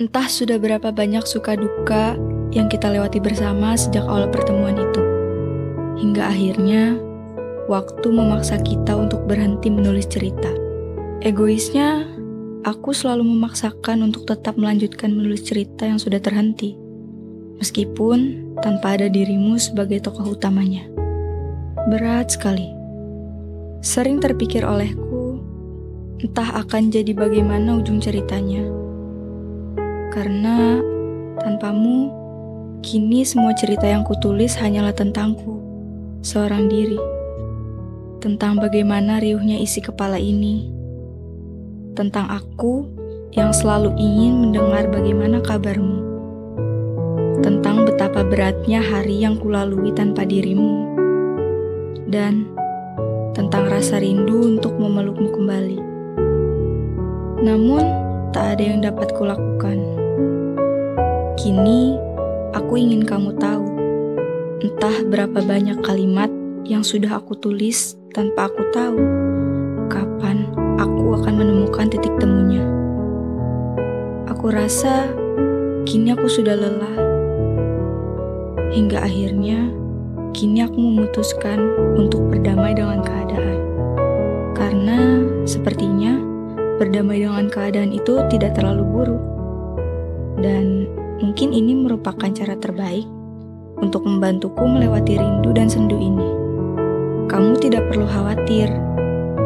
Entah sudah berapa banyak suka duka yang kita lewati bersama sejak awal pertemuan itu. Hingga akhirnya, waktu memaksa kita untuk berhenti menulis cerita. Egoisnya, aku selalu memaksakan untuk tetap melanjutkan menulis cerita yang sudah terhenti. Meskipun tanpa ada dirimu sebagai tokoh utamanya. Berat sekali. Sering terpikir olehku, entah akan jadi bagaimana ujung ceritanya. Karena tanpamu, kini semua cerita yang kutulis hanyalah tentangku, seorang diri. Tentang bagaimana riuhnya isi kepala ini. Tentang aku yang selalu ingin mendengar bagaimana kabarmu. Tentang betapa beratnya hari yang kulalui tanpa dirimu. Dan tentang rasa rindu untuk memelukmu kembali. Namun, tak ada yang dapat kulakukan. Kini, aku ingin kamu tahu, entah berapa banyak kalimat yang sudah aku tulis tanpa aku tahu kapan aku akan menemukan titik temunya. Aku rasa kini aku sudah lelah. Hingga akhirnya, kini aku memutuskan untuk berdamai dengan keadaan. Karena sepertinya berdamai dengan keadaan itu tidak terlalu buruk. Dan mungkin ini merupakan cara terbaik untuk membantuku melewati rindu dan sendu ini. Kamu tidak perlu khawatir,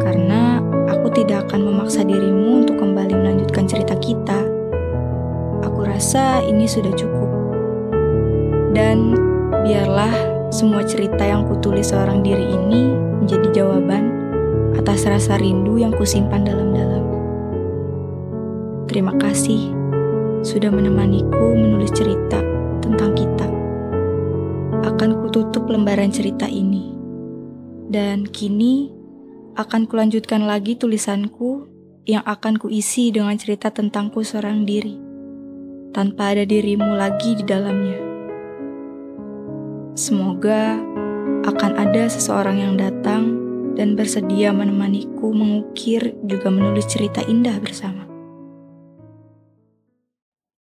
karena aku tidak akan memaksa dirimu untuk kembali melanjutkan cerita kita. Aku rasa ini sudah cukup. Dan biarlah semua cerita yang kutulis seorang diri ini menjadi jawaban atas rasa rindu yang kusimpan dalam-dalam. Terima kasih sudah menemaniku menulis cerita tentang kita. Akan kututup lembaran cerita ini. Dan kini akan kulanjutkan lagi tulisanku yang akan kuisi dengan cerita tentangku seorang diri. Tanpa ada dirimu lagi di dalamnya. Semoga akan ada seseorang yang datang dan bersedia menemaniku mengukir juga menulis cerita indah bersama.